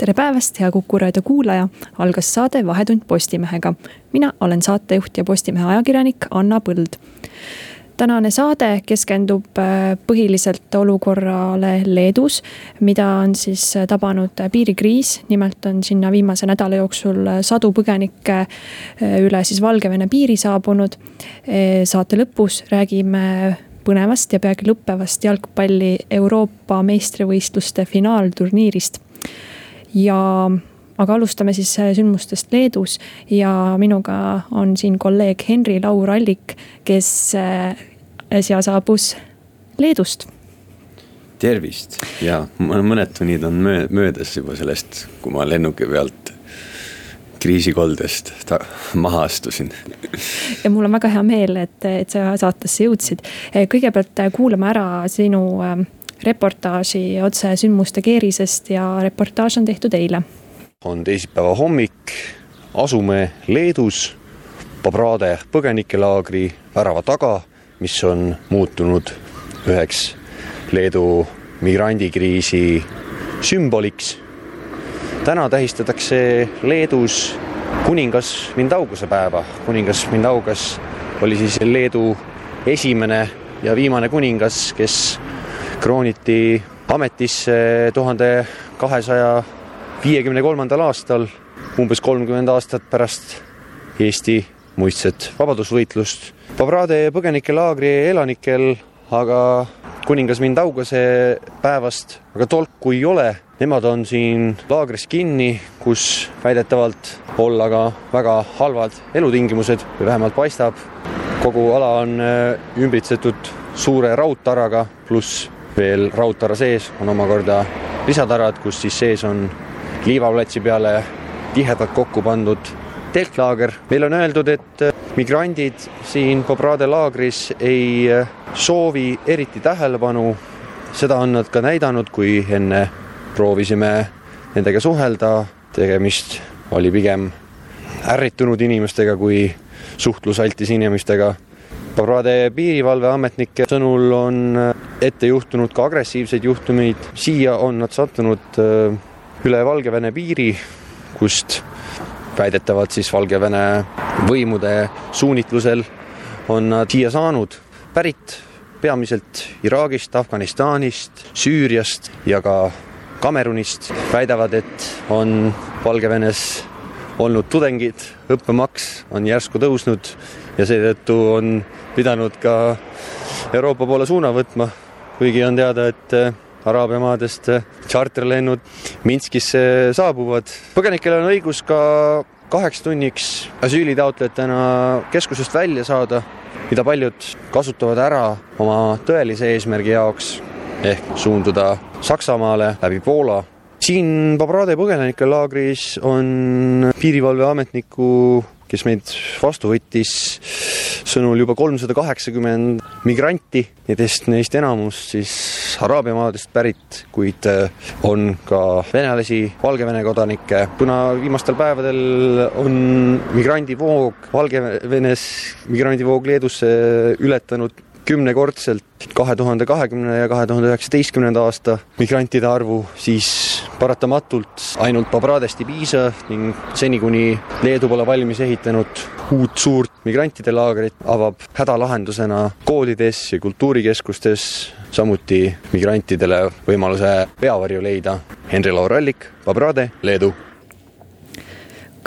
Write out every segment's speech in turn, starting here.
tere päevast, hea Kuku raadio kuulaja, algas saade Vahetund Postimehega. mina olen saatejuht ja Postimehe ajakirjanik Anna Põld. tänane saade keskendub äh, põhiliselt olukorrale Leedus, mida on siis äh, tabanud piirikriis. nimelt on sinna viimase nädala jooksul äh, sadu põgenikke üle siis Valgevene piiri saabunud. saate lõpus räägime põnevast ja peagi lõppevast jalgpalli Euroopa meistrivõistluste finaalturniirist ja aga alustame siis äh, sündmustest Leedus ja minuga on siin kolleeg Henri-Laur Allik, kes äh, äsja saabus Leedust. tervist ja mõned tunnid on möödas juba sellest, kui ma lennuki pealt kriisikoldest maha astusin. ja mul on väga hea meel, et, et sa saatesse jõudsid. kõigepealt kuulame ära sinu äh, reportaaži otse sündmuste keerisest ja reportaaž on tehtud eile. on teisipäeva hommik, asume Leedus Pobrade põgenikelaagri värava taga, mis on muutunud üheks Leedu migrandikriisi sümboliks. täna tähistatakse Leedus kuningas Mindauguse päeva. kuningas Mindaugas oli siis Leedu esimene ja viimane kuningas, kes krooniti ametisse tuhande kahesaja viiekümne kolmandal aastal, umbes kolmkümmend aastat pärast Eesti muistset vabadusvõitlust. Pabrade põgenikelaagri elanikel aga kuningas Mindaugase päevast aga tolku ei ole. Nemad on siin laagris kinni, kus väidetavalt olla ka väga halvad elutingimused või vähemalt paistab. kogu ala on äh, ümbritsetud suure raudtaraga, pluss veel raudtara sees on omakorda lisatarad, kus siis sees on liivaplatsi peale tihedalt kokku pandud teltlaager. meile on öeldud, et äh, migrandid siin Pobrade laagris ei äh, soovi eriti tähelepanu. seda on nad ka näidanud, kui enne proovisime nendega suhelda. tegemist oli pigem ärritunud inimestega kui suhtlusaltis inimestega Pabrade piirivalveametnike sõnul on äh, ette juhtunud ka agressiivseid juhtumeid, siia on nad sattunud äh, üle Valgevene piiri, kust väidetavalt siis Valgevene võimude suunitlusel on nad siia saanud, pärit peamiselt Iraagist, Afganistanist, Süüriast ja ka Kamerunist, väidavad, et on Valgevenes olnud tudengid, õppemaks on järsku tõusnud ja seetõttu on pidanud ka Euroopa poole suuna võtma, kuigi on teada, et äh, Araabia maadest tšarterlennud Minskisse saabuvad. põgenikel on õigus ka kaheks tunniks asüülitaotlejatena keskusest välja saada, mida paljud kasutavad ära oma tõelise eesmärgi jaoks ehk suunduda Saksamaale läbi Poola. siin Babrade põgenikelaagris on piirivalveametniku kes meid vastu võttis, sõnul juba kolmsada kaheksakümmend migranti, nendest neist enamus siis Araabia maadest pärit, kuid äh, on ka venelasi, Valgevene kodanikke. kuna viimastel päevadel on migrandivoog Valgevenes, migrandivoog Leedusse ületanud kümnekordselt kahe tuhande kahekümne ja kahe tuhande üheksateistkümnenda aasta migrantide arvu, siis paratamatult ainult Pabradest ei piisa ning seni, kuni Leedu pole valmis ehitanud uut suurt migrantide laagrit, avab hädalahendusena koolides ja kultuurikeskustes samuti migrantidele võimaluse peavarju leida. Henri Laur Allik, Pabrade, Leedu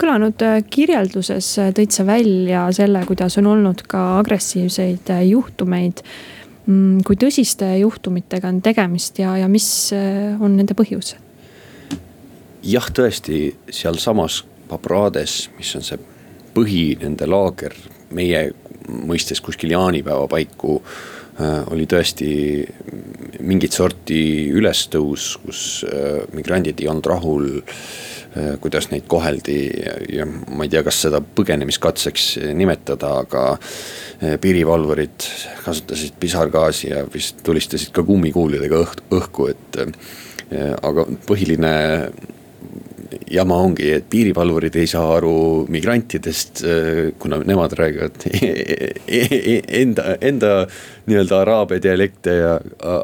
kõlanud äh, kirjelduses äh, tõid sa välja selle, kuidas on olnud ka agressiivseid äh, juhtumeid. Mm, kui tõsiste juhtumitega on tegemist ja, ja mis on nende põhjus? Jah, tõesti sealsamas Pabrades, mis on see põhi, nende laager meie mõistes kuskil jaanipäeva paiku oli tõesti mingit sorti ülestõus, kus migrandid ei olnud rahul kuidas neid koheldi ja, ma ei tea, kas seda põgenemiskatseks nimetada, aga piirivalvurid kasutasid pisargaasi ja vist tulistasid ka kummikuulidega õht, õhku, et aga põhiline jama ongi, et piirivalvurid ei saa aru migrantidest, kuna nemad räägivad e-, e-, e-, enda, enda nii-öelda araabia dialekte ja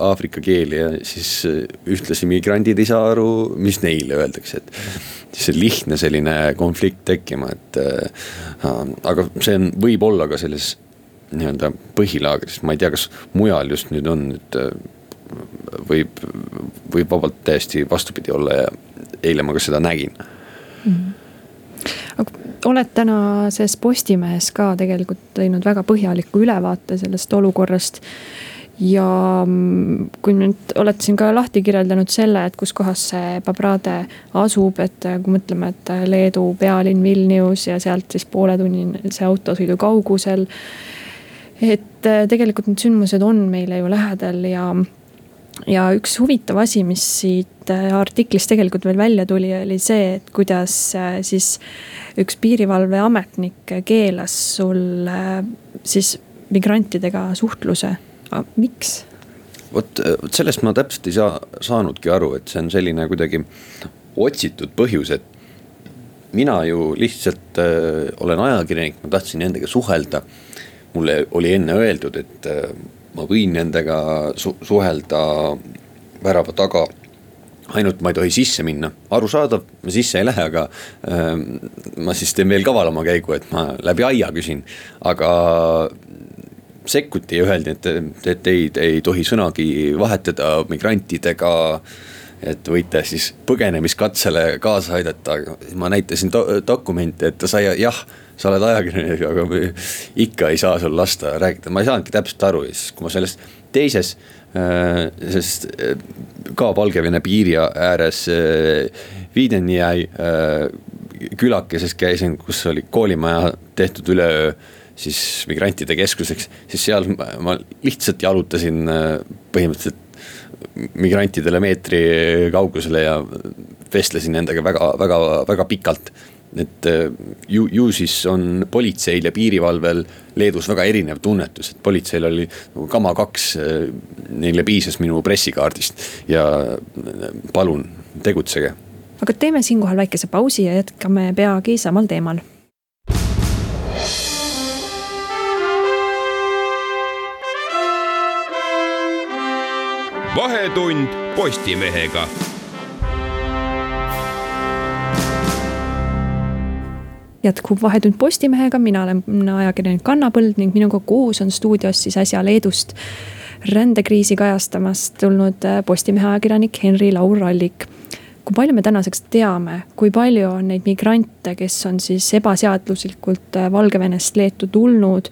aafrika keeli ja siis ühtlasi migrandid ei saa aru, mis neile öeldakse, et. siis on lihtne selline konflikt tekkima, et äh, aga see on, võib olla ka selles nii-öelda põhilaagris, ma ei tea, kas mujal just nüüd on nüüd võib, võib vabalt täiesti vastupidi olla ja eile ma ka seda nägin mm. -hmm aga oled tänases Postimehes ka tegelikult teinud väga põhjaliku ülevaate sellest olukorrast. ja mm, kui nüüd oled siin ka lahti kirjeldanud selle, et kus kohas see Pabrade asub, et kui mõtleme, et Leedu pealinn Vilnius ja sealt siis pooletunnise autosõidu kaugusel. et tegelikult need sündmused on meile ju lähedal ja ja üks huvitav asi, mis siit äh, artiklist tegelikult veel välja tuli, oli see, et kuidas äh, siis üks piirivalveametnik keelas sul äh, siis migrantidega suhtluse. miks? vot, vot sellest ma täpselt ei saa, saanudki aru, et see on selline kuidagi otsitud põhjus, et mina ju lihtsalt äh, olen ajakirjanik, ma tahtsin nendega suhelda. mulle oli enne öeldud, et äh, ma võin nendega su suhelda värava taga. Ainult ma ei tohi sisse minna, arusaadav, ma sisse ei lähe, aga äh, ma siis teen veel kavalama käigu, et ma läbi aia küsin, aga sekkuti ja öeldi, et, et teid ei tohi sõnagi vahetada migrantidega. Et võite siis põgenemiskatsele kaasa aidata, ma näitasin do dokumente, et ta sai jah sa oled ajakirjanik, aga ikka ei saa sul lasta rääkida, ma ei saanudki täpselt aru ja siis, kui ma sellest teises äh,, sest äh, ka Valgevene piiri ääres äh, Wiedenjäi äh, külakeses käisin, kus oli koolimaja tehtud üleöö siis migrantide keskuseks, siis seal ma lihtsalt jalutasin põhimõtteliselt migrantidele meetri kaugusele ja vestlesin nendega väga, väga, väga pikalt et äh, ju, ju siis on politseil ja piirivalvel Leedus väga erinev tunnetus, et politseil oli nagu kama kaks, äh, neile piisas minu pressikaardist ja äh, palun, tegutsege. aga teeme siinkohal väikese pausi ja jätkame peagi samal teemal. Vahetund Postimehega jätkub Vahetund Postimehega, mina olen ajakirjanik Anna Põld ning minuga koos on stuudios siis äsja Leedust rändekriisi kajastamast tulnud äh, Postimehe ajakirjanik Henri Laur Allik. kui palju me tänaseks teame, kui palju on neid migrante, kes on siis ebaseaduslikult äh, Valgevenest Leetu tulnud?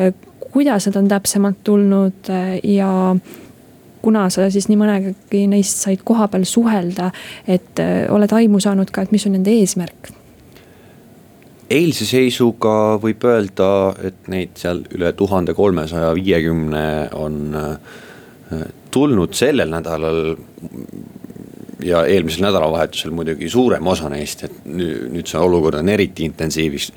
Äh, kuidas nad on täpsemalt tulnud ja kuna sa siis nii mõnegi neist said kohapeal suhelda, et oled aimu saanud ka, et mis on nende eesmärk eilse seisuga võib öelda, et neid seal üle tuhande kolmesaja viiekümne on äh, tulnud sellel nädalal. ja eelmisel nädalavahetusel muidugi suurem osa neist, et nüüd, nüüd see olukord on eriti intensiivis,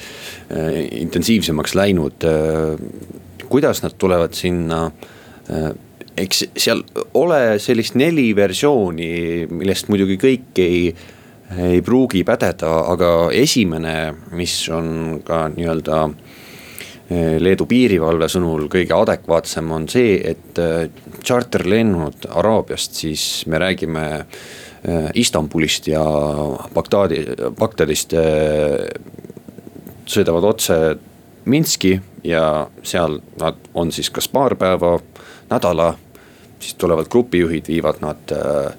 äh, intensiivsemaks läinud. Äh, kuidas nad tulevad sinna? Eks seal ole sellist neli versiooni, millest muidugi kõik ei ei pruugi pädeda, aga esimene, mis on ka nii-öelda eh, Leedu piirivalve sõnul kõige adekvaatsem on see, et tšarterlennud eh, Araabiast, siis me räägime eh, Istanbulist ja Bagdadi, Bagdadist sõidavad otse Minski ja seal nad on siis kas paar päeva, nädala. Siis tulevad grupijuhid, viivad nad äh,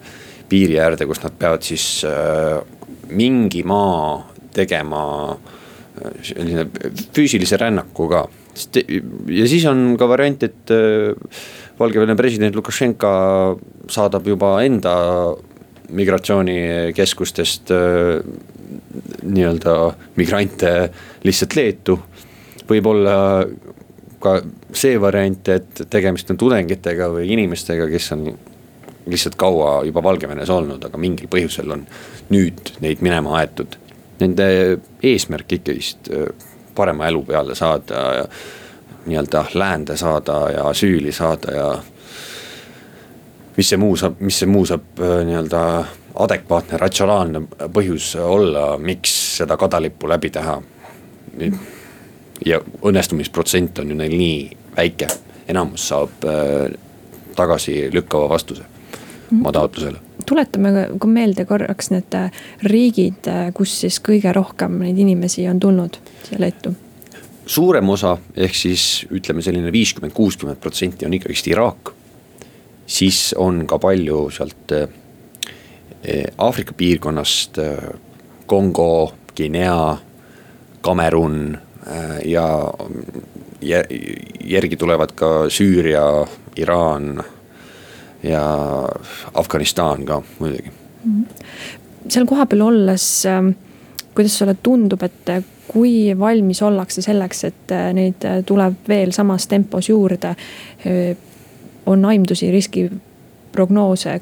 piiri äärde, kus nad peavad siis äh, mingi maa tegema äh, selline füüsilise rännaku ka. ja siis on ka variant, et äh, Valgevene president Lukašenka saadab juba enda migratsioonikeskustest nii-öelda migrante lihtsalt Leetu. võib-olla ka see variant, et tegemist on tudengitega või inimestega, kes on lihtsalt kaua juba Valgevenes olnud, aga mingil põhjusel on nüüd neid minema aetud. Nende eesmärk ikkagist äh, parema elu peale saada nii-öelda läände saada ja asüüli saada ja. mis see muu saab, mis see muu saab äh, nii-öelda adekvaatne, ratsionaalne põhjus olla, miks seda kadalippu läbi teha. ja õnnestumisprotsent on ju neil nii väike, enamus saab äh, tagasilükkava vastuse oma taotlusele tuletame ka meelde korraks need äh, riigid, äh, kus siis kõige rohkem neid inimesi on tulnud siia Leetu. suurem osa, ehk siis ütleme selline viiskümmend, kuuskümmend protsenti on ikkagist Iraak. siis on ka palju sealt Aafrika piirkonnast, Kongo, Guinea, Kamerun ja järgi tulevad ka Süüria, Iraan ja Afganistan ka muidugi. seal kohapeal olles, ähm, kuidas sulle tundub, et kui valmis ollakse selleks, et äh, neid äh, tuleb veel samas tempos juurde? Äh, on aimdusi, riskiprognoose,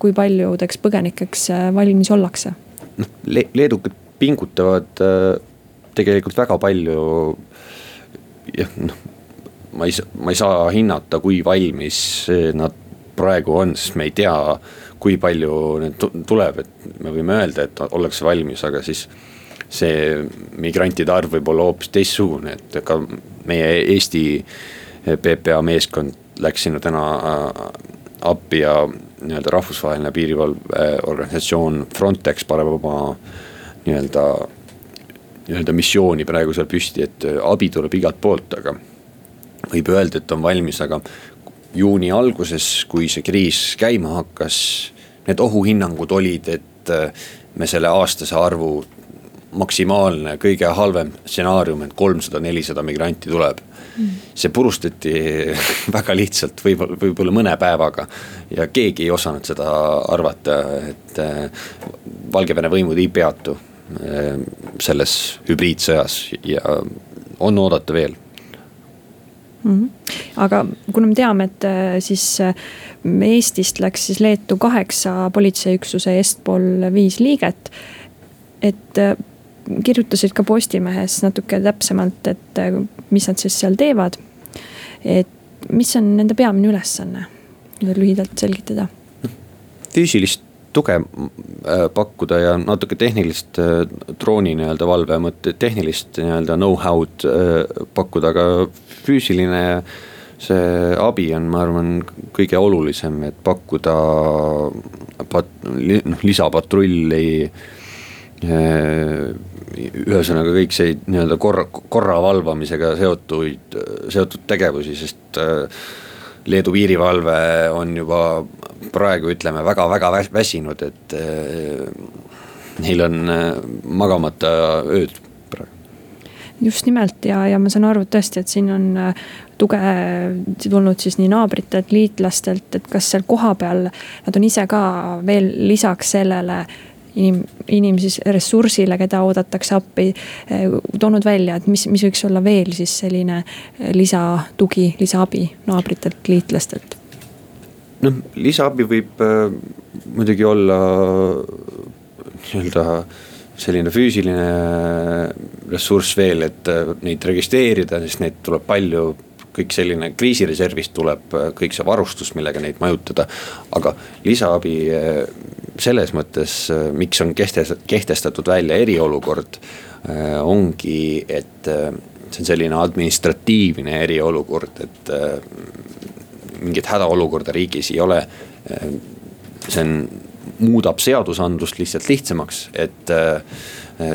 kui paljudeks põgenikeks valmis ollakse? noh Le, leedukad pingutavad tegelikult väga palju jah, noh, ma ei saa, ma ei saa hinnata, kui valmis nad praegu on, sest me ei tea, kui palju neid tuleb, et me võime öelda, et ollakse valmis, aga siis see migrantide arv võib olla hoopis teistsugune, et ka meie Eesti PPA meeskond läks sinna täna äh, appi ja nii-öelda rahvusvaheline piirivalveorganisatsioon Frontex paneb oma nii-öelda nii-öelda missiooni praegu seal püsti, et äh, abi tuleb igalt poolt, aga. võib öelda, et on valmis, aga juuni alguses, kui see kriis käima hakkas. Need ohuhinnangud olid, et äh, me selle aastase arvu maksimaalne, kõige halvem stsenaarium, et kolmsada, nelisada migranti tuleb mm.. see purustati väga lihtsalt, võib-olla, võib-olla mõne päevaga. ja keegi ei osanud seda arvata, et äh, Valgevene võimud ei peatu selles hübriidsõjas ja on oodata veel mm. -hmm. aga kuna me teame, et äh, siis äh, Eestist läks siis Leetu kaheksa politseiüksuse Estpol viis liiget. et kirjutasid ka Postimehes natuke täpsemalt, et mis nad siis seal teevad. et mis on nende peamine ülesanne, lühidalt selgitada? füüsilist tuge äh, pakkuda ja natuke tehnilist äh, drooni nii-öelda valve mõtte, tehnilist nii-öelda know-how'd äh, pakkuda, aga füüsiline see abi on, ma arvan, kõige olulisem, et pakkuda pat-, noh lisapatrulli. ühesõnaga kõik see nii-öelda korra, korra valvamisega seotuid, seotud tegevusi, sest Leedu piirivalve on juba praegu ütleme väga-väga väsinud, et äh, neil on äh, magamata ööd praegu. just nimelt ja, ja ma saan aru tõesti, et siin on äh, tuge tulnud siis nii naabritelt, liitlastelt, et kas seal kohapeal nad on ise ka veel lisaks sellele inim-, inimesi ressursile, keda oodatakse appi, toonud välja, et mis, mis võiks olla veel siis selline lisatugi, lisaabi naabritelt, liitlastelt noh, lisaabi võib äh, muidugi olla nii-öelda selline füüsiline ressurss veel, et äh, neid registreerida, sest neid tuleb palju. kõik selline kriisireservist tuleb äh, kõik see varustus, millega neid majutada. aga lisaabi äh, selles mõttes, äh, miks on kehtestatud välja eriolukord, äh, ongi, et äh, see on selline administratiivne eriolukord, et mingit hädaolukorda riigis ei ole. see on, muudab seadusandlust lihtsalt lihtsamaks, et äh,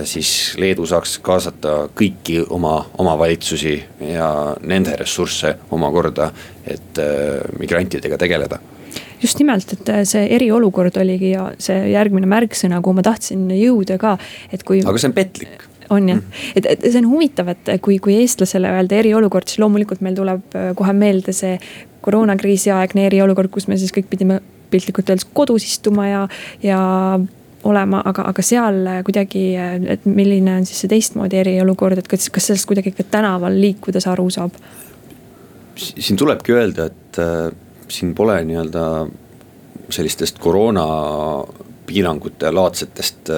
siis Leedu saaks kaasata kõiki oma omavalitsusi ja nende ressursse omakorda, et äh, migrantidega tegeleda just nimelt, et see eriolukord oligi ja see järgmine märksõna, kuhu ma tahtsin jõuda ka, et kui. aga see on petlik on jah, et, et see on huvitav, et kui, kui eestlasele öelda eriolukord, siis loomulikult meil tuleb äh, kohe meelde see koroonakriisi aegne eriolukord, kus me siis kõik pidime piltlikult öeldes kodus istuma ja, ja olema, aga, aga seal kuidagi, et milline on siis see teistmoodi eriolukord, et kas, kas sellest kuidagi ka tänaval liikudes aru saab? siin tulebki öelda, et äh, siin pole nii-öelda sellistest koroona piirangute laadsetest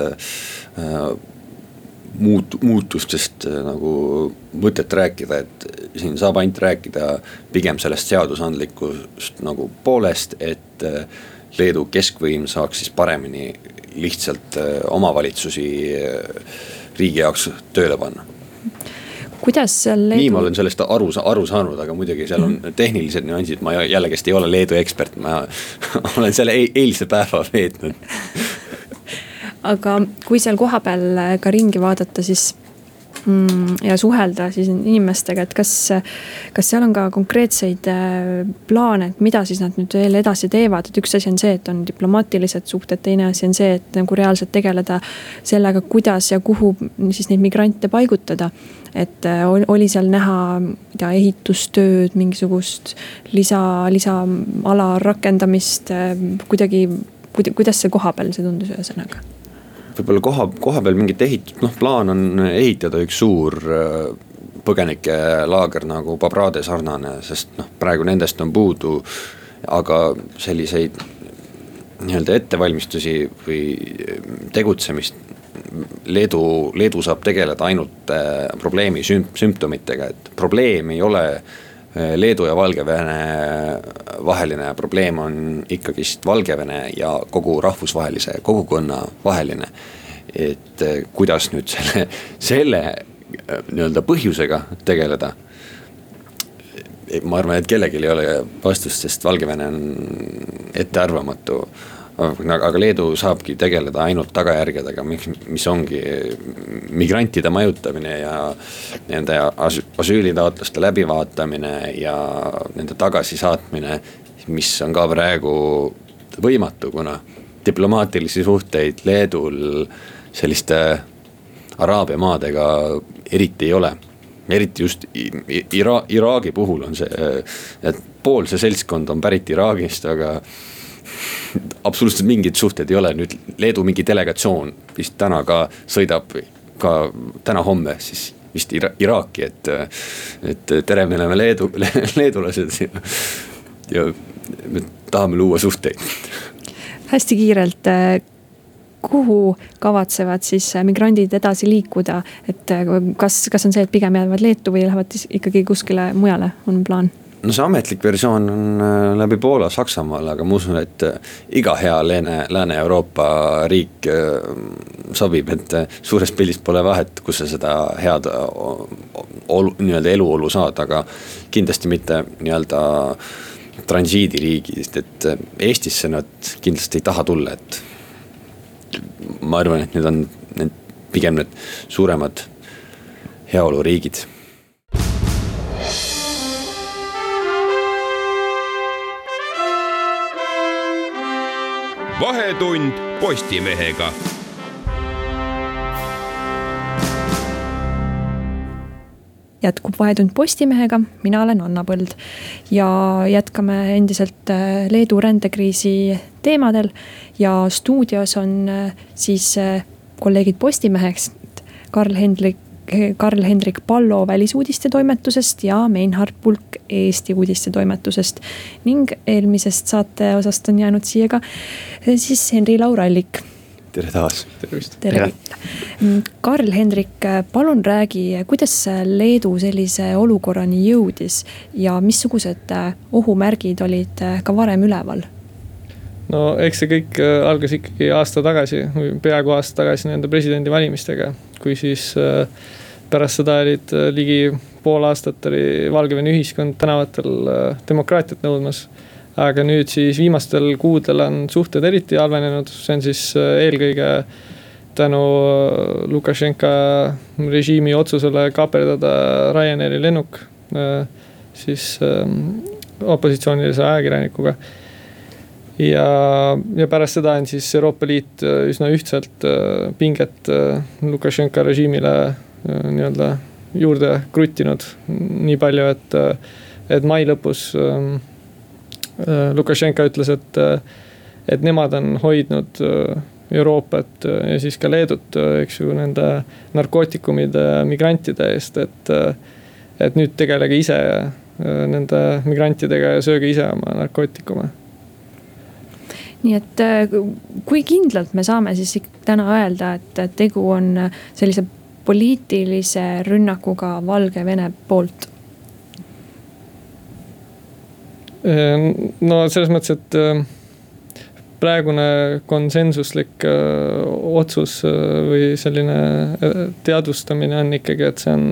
muut-, muutustest nagu mõtet rääkida, et siin saab ainult rääkida pigem sellest seadusandlikust nagu poolest, et Leedu keskvõim saaks siis paremini lihtsalt omavalitsusi riigi jaoks tööle panna kuidas seal Leedu. nii ma olen sellest aru, aru saanud, aga muidugi seal on mhm. tehnilised nüansid, ma jällegist ei ole Leedu ekspert, ma olen seal eilse päeva veetnud aga kui seal kohapeal ka ringi vaadata, siis Mm, ja suhelda siis inimestega, et kas, kas seal on ka konkreetseid äh, plaane, et mida siis nad nüüd veel edasi teevad, et üks asi on see, et on diplomaatilised suhted, teine asi on see, et nagu reaalselt tegeleda sellega, kuidas ja kuhu siis neid migrante paigutada. et äh, oli seal näha, ma ei tea, ehitustööd, mingisugust lisa, lisaala rakendamist äh, kuidagi, kuidas see kohapeal see tundus ühesõnaga? Võib-olla koha, koha peal mingit ehitust, noh plaan on ehitada üks suur äh, põgenikelaager nagu Babrade sarnane, sest noh, praegu nendest on puudu. aga selliseid nii-öelda ettevalmistusi või tegutsemist Leedu, Leedu saab tegeleda ainult äh, probleemi sümp-, sümptomitega, et probleem ei ole Leedu ja Valgevene vaheline probleem on ikkagist Valgevene ja kogu rahvusvahelise kogukonna vaheline. et eh, kuidas nüüd selle, selle eh, nii-öelda põhjusega tegeleda. ma arvan, et kellelgi ei ole vastust, sest Valgevene on ettearvamatu aga Leedu saabki tegeleda ainult tagajärgedega, mis, ongi migrantide majutamine ja nende asüülitaotluste läbivaatamine ja nende tagasisaatmine. mis on ka praegu võimatu, kuna diplomaatilisi suhteid Leedul selliste Araabia maadega eriti ei ole eriti just Ira-, Iraagi puhul on see, et pool see seltskond on pärit Iraagist, aga absoluutselt mingeid suhteid ei ole, nüüd Leedu mingi delegatsioon vist täna ka sõidab ka täna-homme siis vist Ira Iraaki, et. et tere, me oleme Leedu le, leedulased ja, ja me tahame luua suhteid. hästi kiirelt kuhu kavatsevad siis migrandid edasi liikuda, et kas, kas on see, et pigem jäävad Leetu või lähevad ikkagi kuskile mujale, on plaan? No see ametlik versioon on äh, läbi Poola, Saksamaal, aga ma usun, et äh, iga hea Lääne, Lääne-Euroopa riik äh, sobib, et suures pildis pole vahet, kus sa seda head olu, nii-öelda eluolu saad, aga kindlasti mitte nii-öelda transiidiriigist, et Eestisse nad kindlasti ei taha tulla, et ma arvan, et need on need pigem need suuremad heaoluriigid vahetund Postimehega. jätkub Vahetund Postimehega, mina olen Anna Põld ja jätkame endiselt äh, Leedu rändekriisi teemadel. ja stuudios on äh, siis äh, kolleegid Postimehest, Karl-Hendrik Karl-Hendrik Pallo Välisuudiste toimetusest ja Meinhard Pulk Eesti uudistetoimetusest. ning eelmisest saate osast on jäänud siia ka eh, siis Henri Laurallik. tere taas. tervist. tere. Mm, Karl-Hendrik, palun räägi, kuidas Leedu sellise olukorrani jõudis ja missugused eh, ohumärgid olid eh, ka varem üleval? no eks see kõik algas ikkagi aasta tagasi, peaaegu aasta tagasi nende presidendivalimistega, kui siis pärast seda olid ligi pool aastat oli Valgevene ühiskond tänavatel äh, demokraatiat nõudmas. aga nüüd siis viimastel kuudel on suhted eriti halvenenud, see on siis äh, eelkõige tänu äh, Lukašenka režiimi otsusele kaaperdada Ryanairi lennuk siis ähm, opositsioonilise ajakirjanikuga. ja, ja pärast seda on siis Euroopa Liit üsna ühtselt pinget Lukašenka režiimile nii-öelda juurde kruttinud nii palju, et, et mai lõpus ähm, äh, Lukašenka ütles, et, et nemad on hoidnud äh, Euroopat ja siis ka Leedut, eks ju, nende narkootikumide, migrantide eest, et. et nüüd tegelege ise äh, nende migrantidega ja sööge ise oma narkootikume nii et kui kindlalt me saame siis täna öelda, et tegu on sellise poliitilise rünnakuga Valgevene poolt? no selles mõttes, et praegune konsensuslik otsus või selline teadvustamine on ikkagi, et see on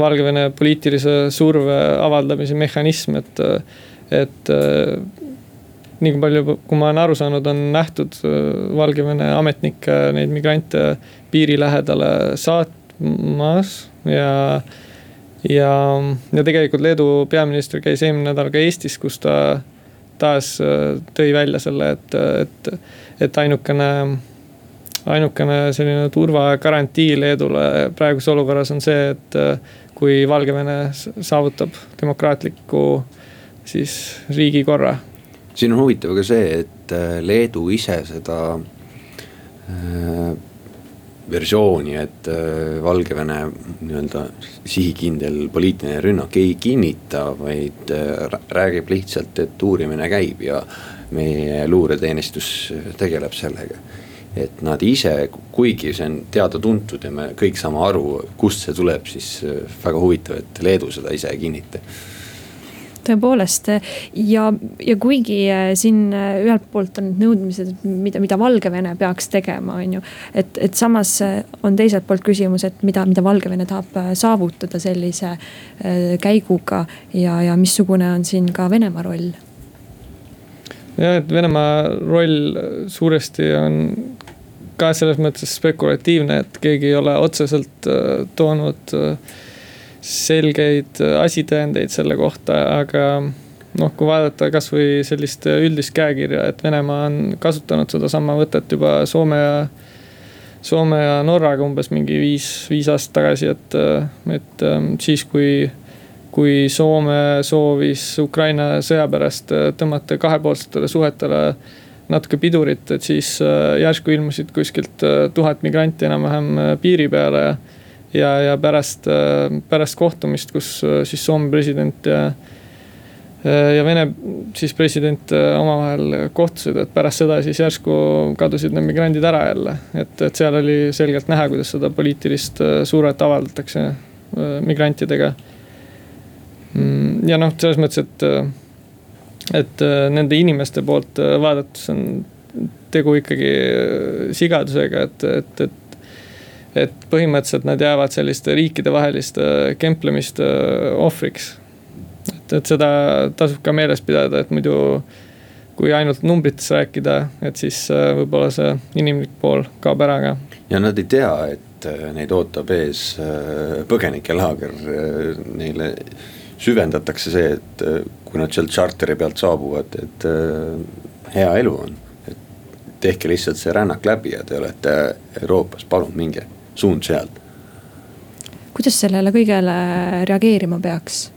Valgevene poliitilise surve avaldamise mehhanism, et, et nii palju, kui ma olen aru saanud, on nähtud Valgevene ametnikke neid migrante piiri lähedale saatmas ja. ja, ja tegelikult Leedu peaminister käis eelmine nädal ka Eestis, kus ta taas äh, tõi välja selle, et, et, et ainukene ainukene selline turvagarantii Leedule praeguses olukorras on see, et äh, kui Valgevene saavutab demokraatliku siis riigikorra. Siin on huvitav ka see, et äh, Leedu ise seda äh, versiooni, et äh, Valgevene nii-öelda sihikindel poliitiline rünnak ei kinnita, vaid äh, räägib lihtsalt, et uurimine käib ja meie luureteenistus tegeleb sellega. et nad ise, kuigi see on teada-tuntud ja me kõik saame aru, kust see tuleb, siis äh, väga huvitav, et Leedu seda ise ei kinnita tõepoolest ja, ja kuigi äh, siin äh, ühelt poolt on nõudmised, mida, mida Valgevene peaks tegema, on ju. et, et samas äh, on teiselt poolt küsimus, et mida, mida Valgevene tahab saavutada sellise käiguga ja, ja missugune on siin ka Venemaa roll? jah, et Venemaa roll suuresti on ka selles mõttes spekulatiivne, et keegi ei ole otseselt toonud äh, selgeid äh, asitõendeid selle kohta, aga noh, kui vaadata kasvõi sellist üldist käekirja, et Venemaa on kasutanud sedasama võtet juba Soome ja. Soome ja Norraga umbes mingi viis, viis aastat tagasi, et, äh, et siis, kui. kui Soome soovis Ukraina sõja pärast äh, tõmmata kahepoolsetele suhetele natuke pidurit, et siis järsku ilmusid kuskilt tuhat migranti enam-vähem piiri peale ja ja, ja pärast, äh, pärast kohtumist, kus äh, siis Soome president ja äh, ja Vene siis president omavahel kohtusid, et pärast seda siis järsku kadusid need migrandid ära jälle. et, et seal oli selgelt näha, kuidas seda poliitilist survet avaldatakse migrantidega. Mm, ja noh, selles mõttes, et, et nende inimeste poolt vaadates on tegu ikkagi sigadusega, et, et, et et põhimõtteliselt nad jäävad selliste riikidevaheliste kemplemiste ohvriks. et, et seda tasub ka meeles pidada, et muidu kui ainult numbritest rääkida, et siis äh, võib-olla see inimlik pool kaob ära ka. ja nad ei tea, et äh, neid ootab ees äh, põgenikelaager, neile süvendatakse see, et kui nad sealt charteri pealt saabuvad, et hea elu on. tehke lihtsalt see rännak läbi ja te olete Euroopas, palun minge suund sealt. kuidas sellele kõigele reageerima peaks,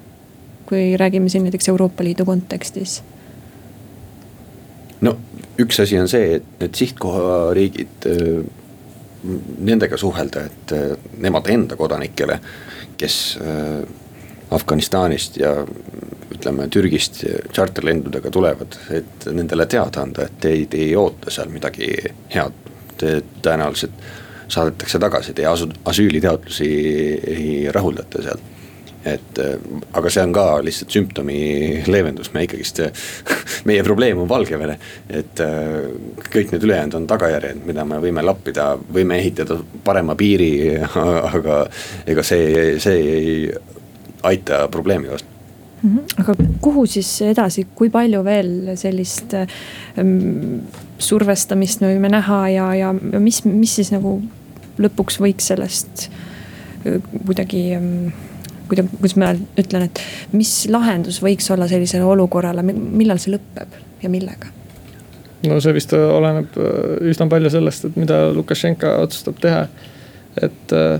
kui räägime siin näiteks Euroopa Liidu kontekstis? no üks asi on see, et need sihtkohariigid, nendega suhelda, et nemad enda kodanikele, kes Afganistanist ja ütleme Türgist tšarterlendudega tulevad, et nendele teada anda, et teid ei oota seal midagi head. Te tõenäoliselt saadetakse tagasi, teie asu-, asüülitaotlusi ei rahuldata seal et aga see on ka lihtsalt sümptomi leevendus, me ikkagist, meie probleem on Valgevene. et kõik need ülejäänud on tagajärjed, mida me võime lappida, võime ehitada parema piiri, aga ega see, see ei aita probleemi vastu. -hmm. aga kuhu siis edasi, kui palju veel sellist ähm, survestamist me võime näha ja, ja mis, mis siis nagu lõpuks võiks sellest äh, kuidagi kuidagi, kuidas ma ütlen, et mis lahendus võiks olla sellisele olukorrale, millal see lõpeb ja millega? no see vist oleneb äh, üsna palju sellest, et mida Lukašenka otsustab teha. et äh,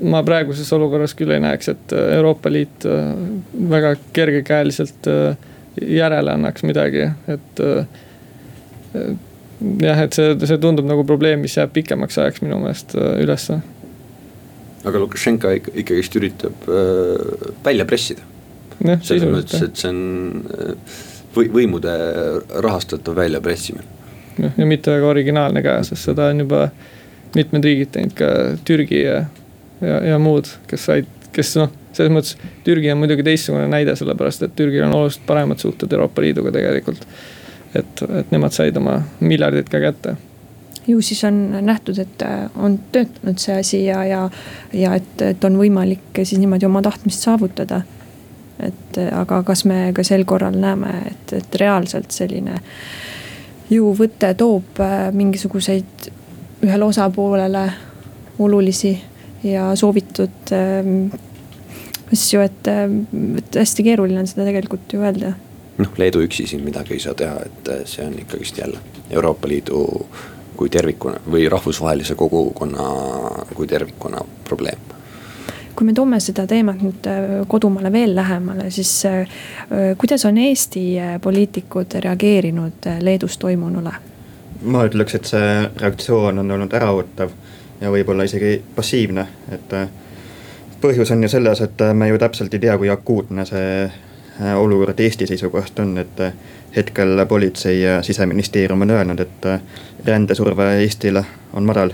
ma praeguses olukorras küll ei näeks, et Euroopa Liit väga kergekäeliselt järele annaks midagi, et jah, et see, see tundub nagu probleem, mis jääb pikemaks ajaks minu meelest äh, ülesse. aga Lukašenka ikkagist üritab äh, välja pressida. selles mõttes, et see on äh, või võimude rahastatav väljapressimine. noh, ja mitte väga originaalne ka, sest seda on juba mitmed riigid teinud, ka Türgi ja, ja, ja muud, kes said, kes noh, selles mõttes Türgi on muidugi teistsugune näide, sellepärast et Türgil on oluliselt paremad suhted Euroopa Liiduga tegelikult. Et, et nemad said oma miljardid ka kätte ju siis on nähtud, et on töötanud see asi ja, ja, ja et, et on võimalik siis niimoodi oma tahtmist saavutada et aga kas me ka sel korral näeme, et, et reaalselt selline jõuvõte toob äh, mingisuguseid ühele osapoolele olulisi ja soovitud ähm, asju, et, äh, et hästi keeruline on seda tegelikult ju öelda. Noh, Leedu üksi siin midagi ei saa teha, et äh, see on ikkagist jälle Euroopa Liidu kui tervikuna või rahvusvahelise kogukonna kui tervikuna probleem kui me toome seda teemat nüüd äh, kodumaale veel lähemale, siis äh, kuidas on Eesti poliitikud reageerinud Leedus toimunule? ma ütleks, et see reaktsioon on olnud äraootav ja võib-olla isegi passiivne, et põhjus on ju selles, et me ju täpselt ei tea, kui akuutne see olukord Eesti seisukohast on, et hetkel politsei ja siseministeerium on öelnud, et rändesurve Eestile on madal.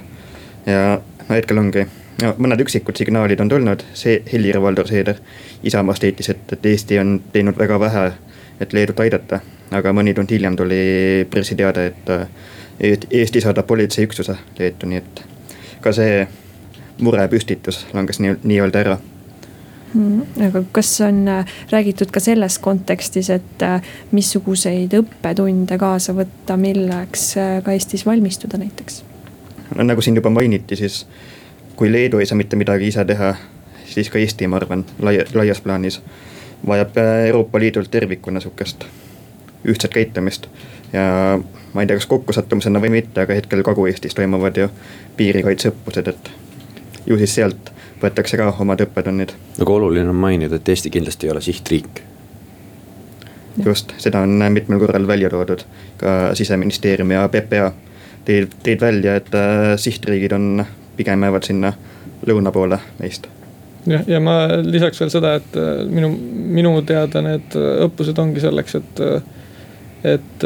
ja no hetkel ongi no mõned üksikud signaalid on tulnud, see Helir-Valdor Seeder Isamaast heitis, et, et Eesti on teinud väga vähe, et Leedut aidata. aga mõni tund hiljem tuli pressiteade, et Eesti saadab politseiüksuse Leetu, nii et ka see murepüstitus langes nii, nii-öelda ära. Aga kas on äh, räägitud ka selles kontekstis, et äh, missuguseid õppetunde kaasa võtta, milleks äh, ka Eestis valmistuda näiteks? no nagu siin juba mainiti, siis kui Leedu ei saa mitte midagi ise teha, siis ka Eesti, ma arvan, laia, laias plaanis vajab Euroopa Liidult tervikuna sihukest ühtset käitumist. ja ma ei tea, kas kokkusattumusena või mitte, aga hetkel Kagu-Eestis toimuvad ju piirikaitseõppused, et ju siis sealt võetakse ka omad õppetunnid. aga oluline on mainida, et Eesti kindlasti ei ole sihtriik. just, seda on mitmel korral välja toodud, ka siseministeerium ja PPA tõid, tõid välja, et äh, sihtriigid on pigem jäävad sinna lõuna poole meist jah, ja ma lisaks veel seda, et äh, minu, minu teada need äh, õppused ongi selleks, et. Äh, et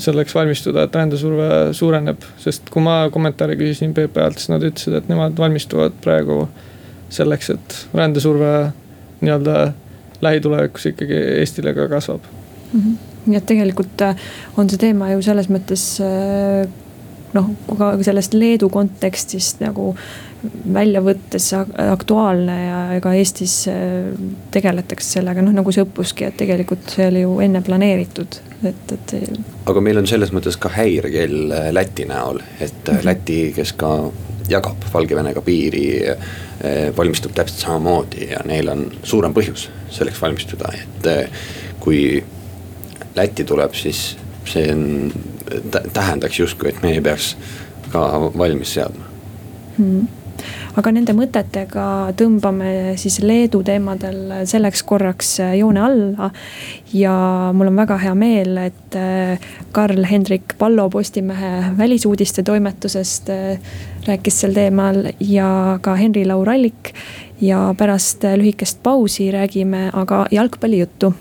selleks valmistuda, et rändesurve suureneb, sest kui ma kommentaare küsisin PPA-lt, siis nad ütlesid, et nemad valmistuvad praegu selleks, et rändesurve nii-öelda lähitulevikus ikkagi Eestile ka kasvab mm. -hmm. nii et tegelikult on see teema ju selles mõttes noh, ka sellest Leedu kontekstist nagu välja võttes aktuaalne ja ega Eestis äh, tegeletakse sellega, noh nagu see õppuski, et tegelikult see oli ju enne planeeritud, et, et. aga meil on selles mõttes ka häirekell äh, Läti näol, et mm -hmm. Läti, kes ka jagab Valgevenega piiri, valmistub täpselt samamoodi ja neil on suurem põhjus selleks valmistuda, et kui Läti tuleb, siis see on tähendaks justkui, et meie peaks ka valmis seadma. Hmm aga nende mõtetega tõmbame siis Leedu teemadel selleks korraks joone alla. ja mul on väga hea meel, et Karl-Hendrik Pallo Postimehe välisuudiste toimetusest rääkis sel teemal ja ka Henri Laurallik. ja pärast lühikest pausi räägime aga jalgpallijuttu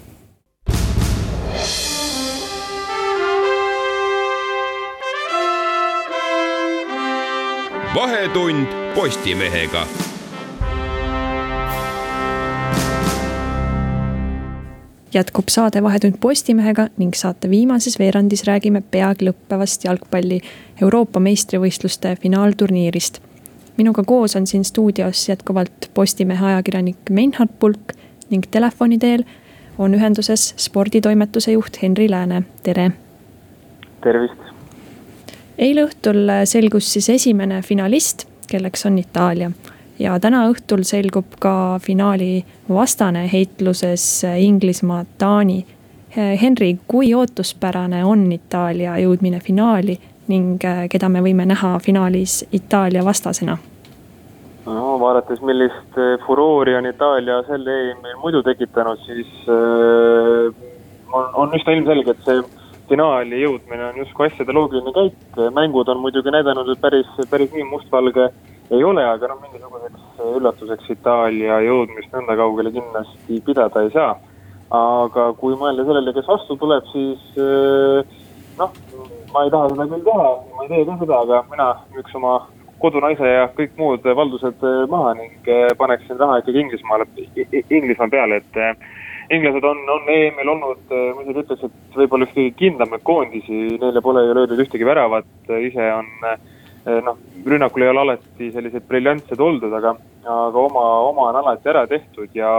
vahetund Postimehega. jätkub saade Vahetund Postimehega ning saate viimases veerandis räägime peagi lõppevast jalgpalli Euroopa meistrivõistluste finaalturniirist. minuga koos on siin stuudios jätkuvalt Postimehe ajakirjanik Meinhard Pulk ning telefoni teel on ühenduses sporditoimetuse juht Henri Lääne, tere. tervist eile õhtul selgus siis esimene finalist, kelleks on Itaalia. ja täna õhtul selgub ka finaali vastane heitluses Inglismaa, Taani. Henri, kui ootuspärane on Itaalia jõudmine finaali ning keda me võime näha finaalis Itaalia vastasena? no vaadates, millist furoori on Itaalia sel EM-il muidu tekitanud, siis äh, on, on üsna ilmselge, et see finaali jõudmine on justkui asjade loogiline käik, mängud on muidugi näidanud, et päris, päris nii mustvalge ei ole, aga noh, mingisuguseks üllatuseks Itaalia jõudmist nõnda kaugele kindlasti pidada ei saa. aga kui mõelda sellele, kes vastu tuleb, siis noh, ma ei taha seda küll teha, ma ei tee ka seda, aga mina müüks oma kodunaise ja kõik muud valdused maha ning paneksin raha ikkagi Inglismaale, Inglismaa peale, et inglased on, on EM-il olnud, ma isegi ütleks, et võib-olla üks kõige kindlamaid koondisi, neile pole ju löödud ühtegi väravat, ise on noh, rünnakul ei ole alati sellised briljantsed oldud, aga, aga oma, oma on alati ära tehtud ja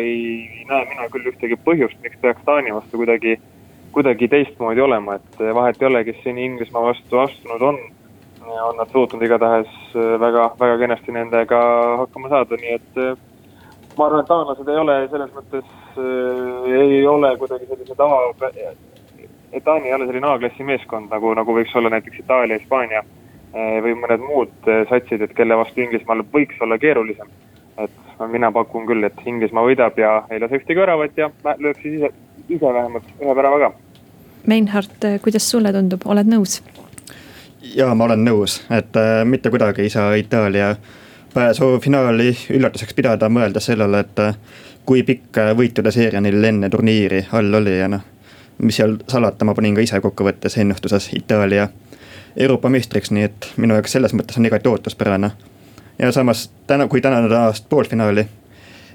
ei näe mina küll ühtegi põhjust, miks peaks Taani vastu kuidagi, kuidagi teistmoodi olema, et vahet ei ole, kes seni Inglismaa vastu astunud on. on nad suutnud igatahes väga, väga kenasti nendega hakkama saada, nii et ma arvan, et taanlased ei ole selles mõttes äh,, ei ole kuidagi sellised A, et Taani ei ole selline A-klassi meeskond nagu, nagu võiks olla näiteks Itaalia, Hispaania äh, või mõned muud äh, satsid, et kelle vastu Inglismaal võiks olla keerulisem. et mina pakun küll, et Inglismaa võidab ja ei lase ühtegi väravat ja lööb siis ise, ise vähemalt ühe värava ka. Meinhard, kuidas sulle tundub, oled nõus? ja ma olen nõus, et äh, mitte kuidagi ei saa Itaalia äh, pääsu finaali üllatuseks pidada, mõeldes sellele, et äh, kui pikk äh, võitude seeria neil enne turniiri all oli ja noh. mis seal salata, ma panin ka ise kokkuvõttes ennustuses Itaalia Euroopa meistriks, nii et minu jaoks selles mõttes on igati ootuspärane. ja samas täna, kui tänast poolfinaali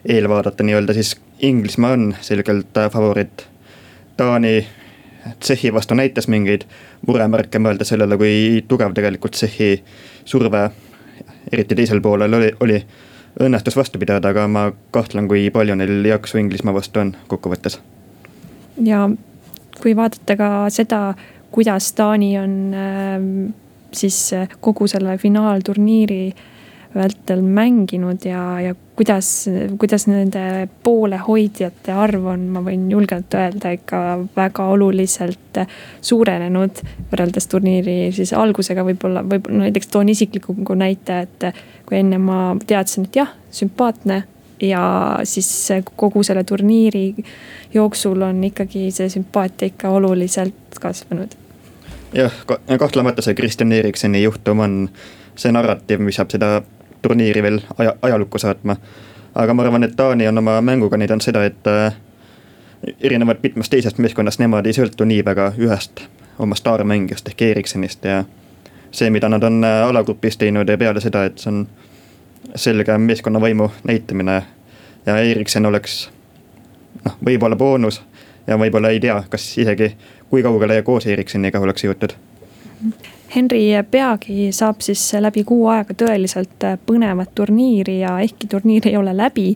eel vaadata nii-öelda, siis Inglismaa on selgelt äh, favoriit. Taani Tšehhi vastu näitas mingeid muremärke, mõeldes sellele, kui tugev tegelikult Tšehhi surve eriti teisel poolel oli, oli, õnnestus vastu pidada, aga ma kahtlen, kui palju neil jaksu Inglismaa vastu on kokkuvõttes. ja kui vaadata ka seda, kuidas Taani on äh, siis kogu selle finaalturniiri äh, vältel mänginud ja, ja kuidas, kuidas nende poolehoidjate arv on, ma võin julgelt öelda, ikka väga oluliselt suurenenud. võrreldes turniiri siis algusega võib-olla, võib-olla näiteks toon isikliku näite, et kui enne ma teadsin, et jah, sümpaatne ja siis kogu selle turniiri jooksul on ikkagi see sümpaatia ikka oluliselt kasvanud. jah, kahtlemata see Kristjan Eriksoni juhtum on see narratiiv, mis saab seda turniiri veel aja, ajalukku saatma. aga ma arvan, et Taani on oma mänguga näidanud seda, et äh, erinevalt mitmest teisest meeskonnast, nemad ei sõltu nii väga ühest oma staarmängijast ehk Eriksenist ja see, mida nad on äh, alagrupis teinud ja peale seda, et see on selge meeskonnavaimu näitamine ja Eriksen oleks noh, võib-olla boonus ja võib-olla ei tea, kas isegi kui kaugele koos Erikseniga oleks jõutud Henri, peagi saab siis läbi kuu aega tõeliselt põnevat turniiri ja ehkki turniir ei ole läbi,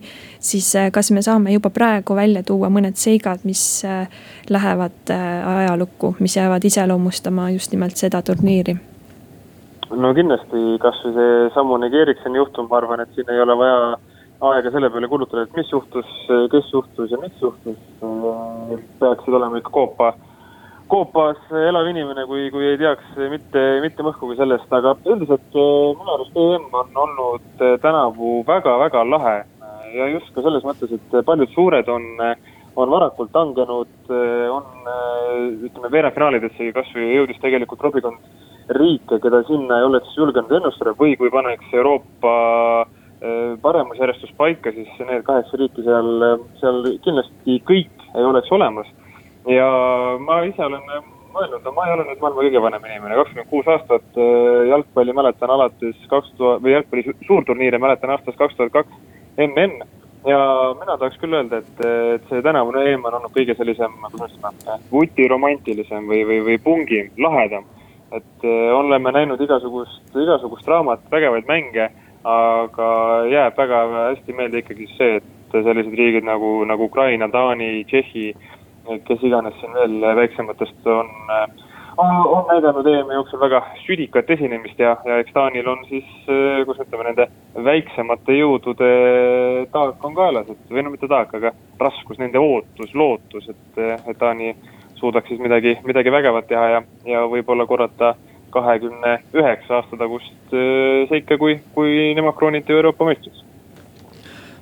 siis eh, kas me saame juba praegu välja tuua mõned seigad, mis eh, lähevad ajalukku, mis jäävad iseloomustama just nimelt seda turniiri? no kindlasti kasvõi seesamune Ericssoni juhtum, ma arvan, et siin ei ole vaja aega selle peale kulutada, et mis juhtus, kes juhtus ja miks juhtus. peaksid olema ikka koopa koopas elav inimene, kui, kui ei teaks mitte, mitte mõhkugi sellest, aga üldiselt eh, minu arust EM on olnud eh, tänavu väga-väga lahe. ja just ka selles mõttes, et paljud suured on, on varakult langenud, on ütleme veerandfinaalidessegi kasvõi jõudis tegelikult robikond riike, keda sinna ei oleks julgenud ennustada või kui paneks Euroopa paremusjärjestus paika, siis need kaheksa riiki seal, seal kindlasti kõik ei oleks olemas ja ma ise olen mõelnud, no ma ei ole nüüd maailma kõige vanem inimene, kakskümmend kuus aastat äh, jalgpalli mäletan alates kaks tuhat või jalgpalli suurturniire mäletan aastast kaks tuhat kaks MN. ja mina tahaks küll öelda, et, et see tänavune EM on olnud kõige sellisem, kuidas ütlen, vutiromantilisem või, või, või pungim, lahedam. et äh, oleme näinud igasugust, igasugust draamat, vägevaid mänge, aga jääb väga hästi meelde ikkagi see, et sellised riigid nagu, nagu Ukraina, Taani, Tšehhi kes iganes siin veel väiksematest on, on näidanud EM-i jooksul väga südikat esinemist ja, ja eks Taanil on siis, kuidas ütleme, nende väiksemate jõudude taak on kaelas, et või no mitte taak, aga raskus, nende ootus, lootus, et, et Taani suudaks siis midagi, midagi vägevat teha ja, ja võib-olla korrata kahekümne üheksa aasta tagust seika, kui, kui nemad krooniti Euroopa meistriks.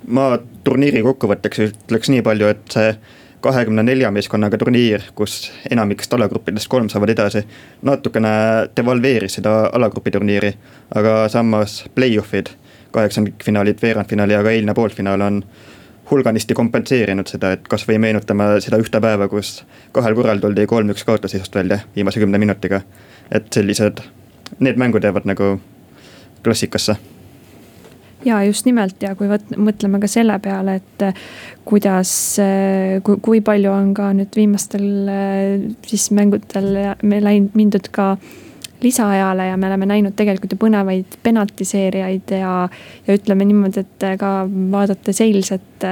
ma turniiri kokkuvõtteks ütleks nii palju, et see kahekümne nelja meeskonnaga turniir, kus enamikest alagruppidest kolm saavad edasi. natukene devalveeris seda alagrupi turniiri, aga samas play-off'id, kaheksandikfinaalid, veerandfinaal ja ka eilne poolfinaal on hulganisti kompenseerinud seda, et kasvõi meenutame seda ühte päeva, kus kahel korral tuldi kolm-üks kaotusseisust välja viimase kümne minutiga. et sellised, need mängud jäävad nagu klassikasse ja just nimelt. Ja kui võt-, mõtleme ka selle peale, et kuidas, kui, kui palju on ka nüüd viimastel siis mängudel me läinud, mindud ka lisaajale ja me oleme näinud tegelikult ju põnevaid penaltiseeriaid ja, ja ütleme niimoodi, et ka vaadates eilset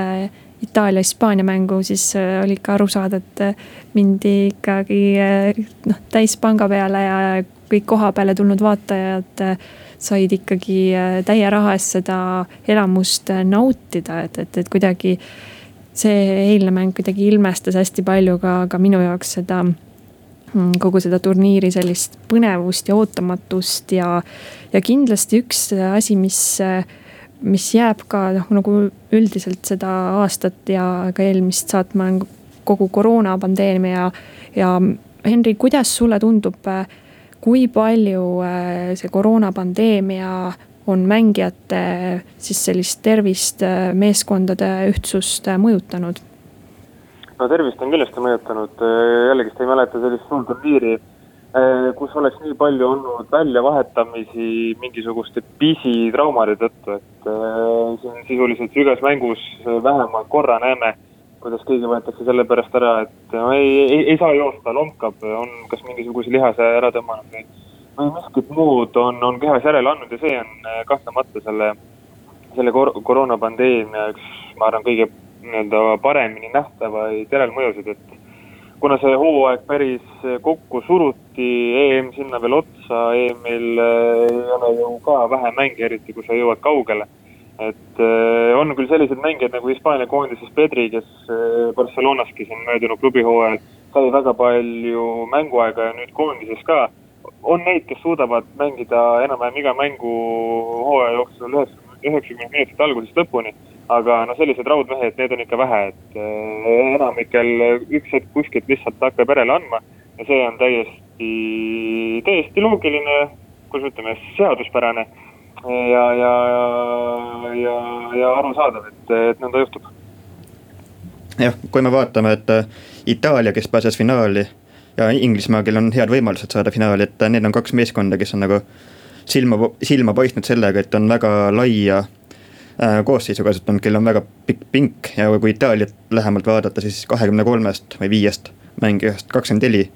Itaalia-Hispaania mängu, siis oli ikka aru saada, et mindi ikkagi noh, täispanga peale ja kõik koha peale tulnud vaatajad said ikkagi äh, täie raha eest seda elamust äh, nautida, et, et, et kuidagi. see eilne mäng kuidagi ilmestas hästi palju ka, ka minu jaoks seda mm, kogu seda turniiri sellist põnevust ja ootamatust ja, ja kindlasti üks asi, mis, mis jääb ka noh, nagu üldiselt seda aastat ja ka eelmist saatma kogu koroonapandeemia ja, ja Henri, kuidas sulle tundub äh, kui palju äh, see koroonapandeemia on mängijate siis sellist tervist, äh, meeskondade ühtsust äh, mõjutanud? no tervist on kindlasti mõjutanud, jällegist ei mäleta sellist suurt turniiri, kus oleks nii palju olnud väljavahetamisi mingisuguste pisitraumade tõttu, et siin sisuliselt igas mängus vähemalt korra näeme kuidas keegi võetakse selle pärast ära, et no ei, ei, ei saa joosta, lonkab, on kas mingisuguse lihase ära tõmmanud või, või miskit muud on, on kehas järele andnud ja see on eh, kahtlemata selle, selle kor koroonapandeemia üks, ma arvan, kõige nii-öelda paremini nähtavaid järelmõjusid, et kuna see hooaeg päris kokku suruti, EM sinna veel otsa, EM-il eh, ei ole ju ka vähe mänge, eriti kui sa jõuad kaugele et äh, on küll selliseid mängijaid nagu Hispaania koondises Pedri, kes äh, Barcelonaski siin möödunud klubihooajal sai väga palju mänguaega ja nüüd koondises ka. on neid, kes suudavad mängida enam-vähem iga mängu hooaja jooksul üheksakümmend minutit algusest lõpuni. aga no sellised raudmehed, need on ikka vähe, et äh, enamikel üks hetk kuskilt lihtsalt hakkab järele andma ja see on täiesti, täiesti loogiline, kuidas ütleme, seaduspärane ja, ja, ja, ja arusaadav, et, et nõnda juhtub. jah, kui me vaatame, et äh, Itaalia, kes pääses finaali ja Inglismaa, kellel on head võimalused saada finaali, et äh, need on kaks meeskonda, kes on nagu silma, silma paistnud sellega, et on väga laia äh, koosseisu kasutanud, kellel on väga pikk pink ja kui Itaaliat lähemalt vaadata, siis kahekümne kolmest või viiest mängijast kakskümmend neli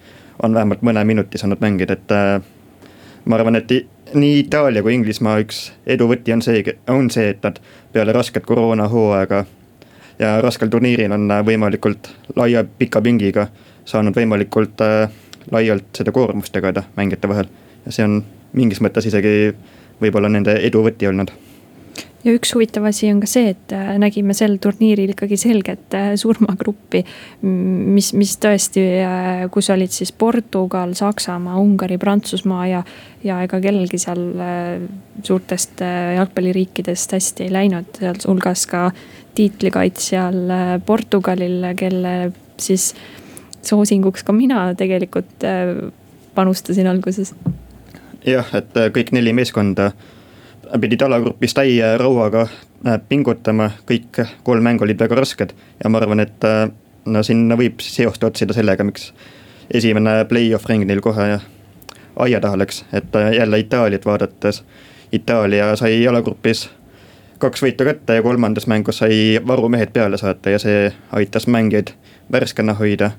on vähemalt mõne minuti saanud mängida, et ma arvan, et nii Itaalia kui Inglismaa üks eduvõti on see, on see, et nad peale rasket koroonahooaega ja raskel turniiril on võimalikult laia pika pingiga saanud võimalikult äh, laialt seda koormust jagada mängijate vahel. ja see on mingis mõttes isegi võib-olla nende eduvõti olnud ja üks huvitav asi on ka see, et äh, nägime sel turniiril ikkagi selget äh, surmagruppi. mis, mis tõesti, äh, kus olid siis Portugal, Saksamaa, Ungari, Prantsusmaa ja, ja ega kellelgi seal suurtest jalgpalliriikidest hästi ei läinud, sealhulgas ka tiitlikaitsjal Portugalil, kelle siis soosinguks ka mina tegelikult panustasin alguses. jah, et kõik neli meeskonda pidid alagrupis täie rõuaga äh, pingutama, kõik kolm mängu olid väga rasked ja ma arvan, et äh, no sinna võib seost otsida sellega, miks esimene play-off ring neil kohe aia taha läks, et äh, jälle Itaaliat vaadates. Itaalia sai alagrupis kaks võitu kätte ja kolmandas mängus sai varumehed peale saata ja see aitas mängijaid värskena hoida.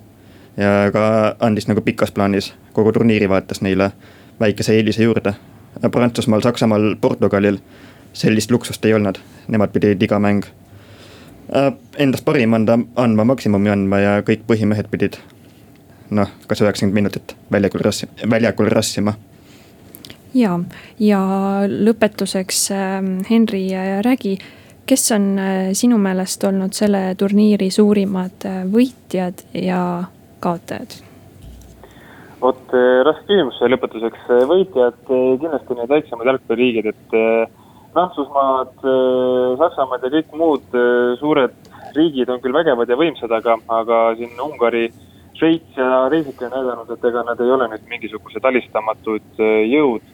ja ka andis nagu pikas plaanis kogu turniiri vaates neile väikese eelise juurde Prantsusmaal, Saksamaal, Portugalil sellist luksust ei olnud, nemad pidid iga mäng äh, endast parima anda, andma, maksimumi andma ja kõik põhimehed pidid noh, kas üheksakümmend minutit väljakul rassi-, väljakul rassima. ja, ja lõpetuseks äh, Henri Rägi, kes on äh, sinu meelest olnud selle turniiri suurimad võitjad ja kaotajad? Vot eh, raske küsimus lõpetuseks, eh, võitjad eh, kindlasti need väiksemad jalgpalliriigid, et Prantsusmaad, Saksamaad ja kõik muud suured riigid on küll vägevad ja võimsad, aga, aga siin Ungari, Šveits ja teisedki on näidanud, et ega nad ei ole nüüd mingisugused alistamatud jõud.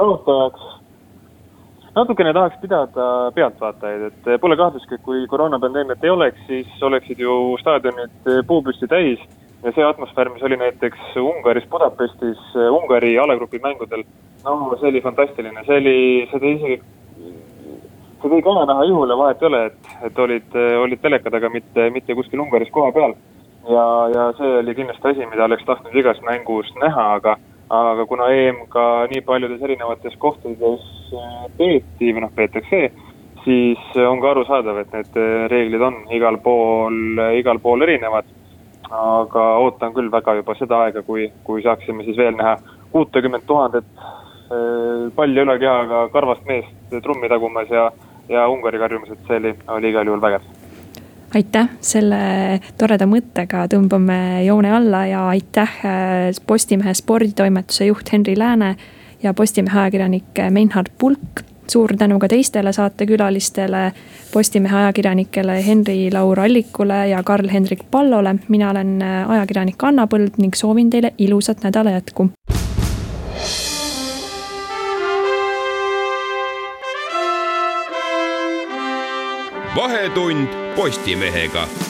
kaotajaks natukene tahaks pidada pealtvaatajaid, et pole kahtlustki, kui koroonapandeemiat ei oleks, siis oleksid ju staadionid puupüsti täis ja see atmosfäär, mis oli näiteks Ungaris Budapestis Ungari alagrupi mängudel, no see oli fantastiline, see oli, tõi isegi, see tõi kahe näha juhule, vahet ei ole, et, et olid, olid teleka taga, mitte, mitte kuskil Ungaris koha peal. ja, ja see oli kindlasti asi, mida oleks tahtnud igas mängus näha, aga, aga kuna EM ka nii paljudes erinevates kohtades peeti või noh, peetakse, siis on ka arusaadav, et need reeglid on igal pool, igal pool erinevad aga ootan küll väga juba seda aega, kui, kui saaksime siis veel näha kuutekümmet tuhandet äh, palli üle kehaga karvast meest trummi tagumas ja, ja Ungari karjumas, et see oli, oli igal juhul vägev. Aitäh, selle toreda mõttega tõmbame joone alla ja aitäh äh, Postimehe sporditoimetuse juht Henri Lääne ja Postimehe ajakirjanik Meinhard Pulk suur tänu ka teistele saatekülalistele, Postimehe ajakirjanikele Henri-Laur Allikule ja Karl-Hendrik Pallole. mina olen äh, ajakirjanik Anna Põld ning soovin teile ilusat nädala jätku. vahetund Postimehega